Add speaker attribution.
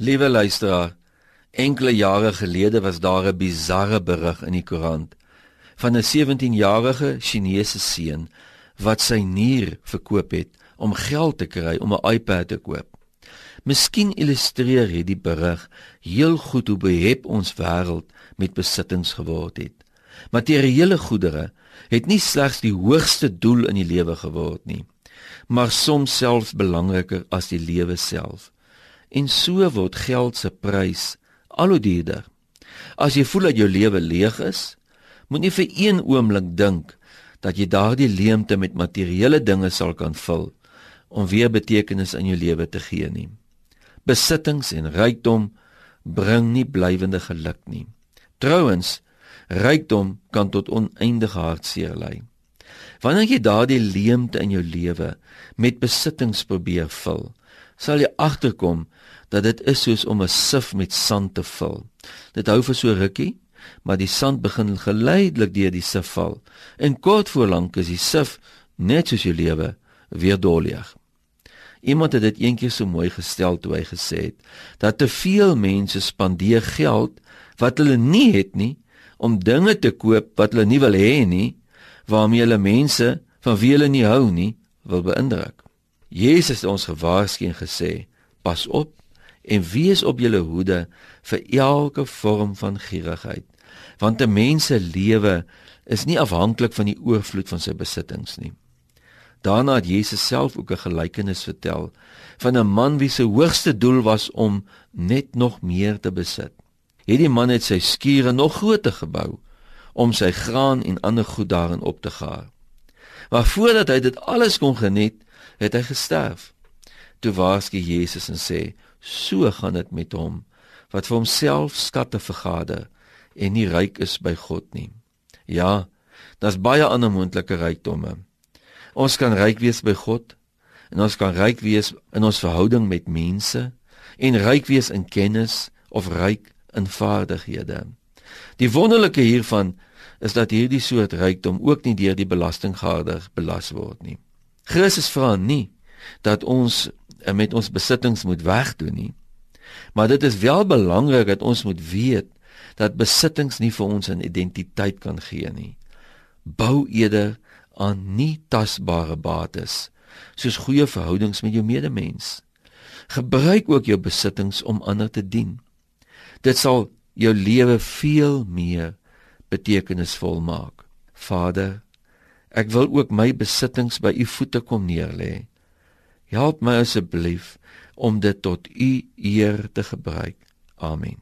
Speaker 1: Liewe luisteraar, enkele jare gelede was daar 'n bizarre berig in die koerant van 'n 17-jarige Chinese seun wat sy nier verkoop het om geld te kry om 'n iPad te koop. Miskien illustreer hierdie berig heel goed hoe behep ons wêreld met besittings geword het. Materiële goedere het nie slegs die hoogste doel in die lewe geword nie, maar soms selfs belangriker as die lewe self. En so word geld se prys al hoe duurder. As jy voel dat jou lewe leeg is, moet jy vir een oomblik dink dat jy daardie leemte met materiële dinge sal kan vul om weer betekenis in jou lewe te gee nie. Besittings en rykdom bring nie blywende geluk nie. Trouwens, rykdom kan tot oneindige hartseer lei. Wanneer jy daardie leemte in jou lewe met besittings probeer vul, sal jy agterkom dat dit is soos om 'n sif met sand te vul. Dit hou vir so rukkie, maar die sand begin geleidelik deur die sif val. En kort voor lank is die sif net soos jou lewe weer doleeg. Iemand het dit eendag so mooi gestel toe hy gesê het dat te veel mense spandeer geld wat hulle nie het nie om dinge te koop wat hulle nie wil hê nie waarmee hulle mense van wie hulle nie hou nie wil beïndruk. Jesus het ons gewaarsku en gesê: "Pas op en wees op julle hoede vir elke vorm van gierigheid, want 'n mens se lewe is nie afhanklik van die oorvloed van sy besittings nie." Daarna het Jesus self ook 'n gelykenis vertel van 'n man wie se hoogste doel was om net nog meer te besit. Hierdie man het sy skure nog groter gebou om sy graan en ander goed daarin op te gaar. Maar voordat hy dit alles kon geniet, het hy gesterf. Toe waarsku Jesus en sê: "So gaan dit met hom wat vir homself skatte vergader en nie ryk is by God nie." Ja, daar's baie ander moontlike rykdomme. Ons kan ryk wees by God en ons kan ryk wees in ons verhouding met mense en ryk wees in kennis of ryk in vaardighede. Die wonderlike hiervan is dat hierdie soort rykdom ook nie deur die belastinggaarder belas word nie. Christus vra nie dat ons eh, met ons besittings moet wegdoen nie. Maar dit is wel belangrik dat ons moet weet dat besittings nie vir ons 'n identiteit kan gee nie. Bou eerder aan nie tasbare bates soos goeie verhoudings met jou medemens. Gebruik ook jou besittings om ander te dien. Dit sal jou lewe veel meer betekenisvol maak. Vader, ek wil ook my besittings by u voete kom neerlê. Help my asseblief om dit tot u eer te gebruik. Amen.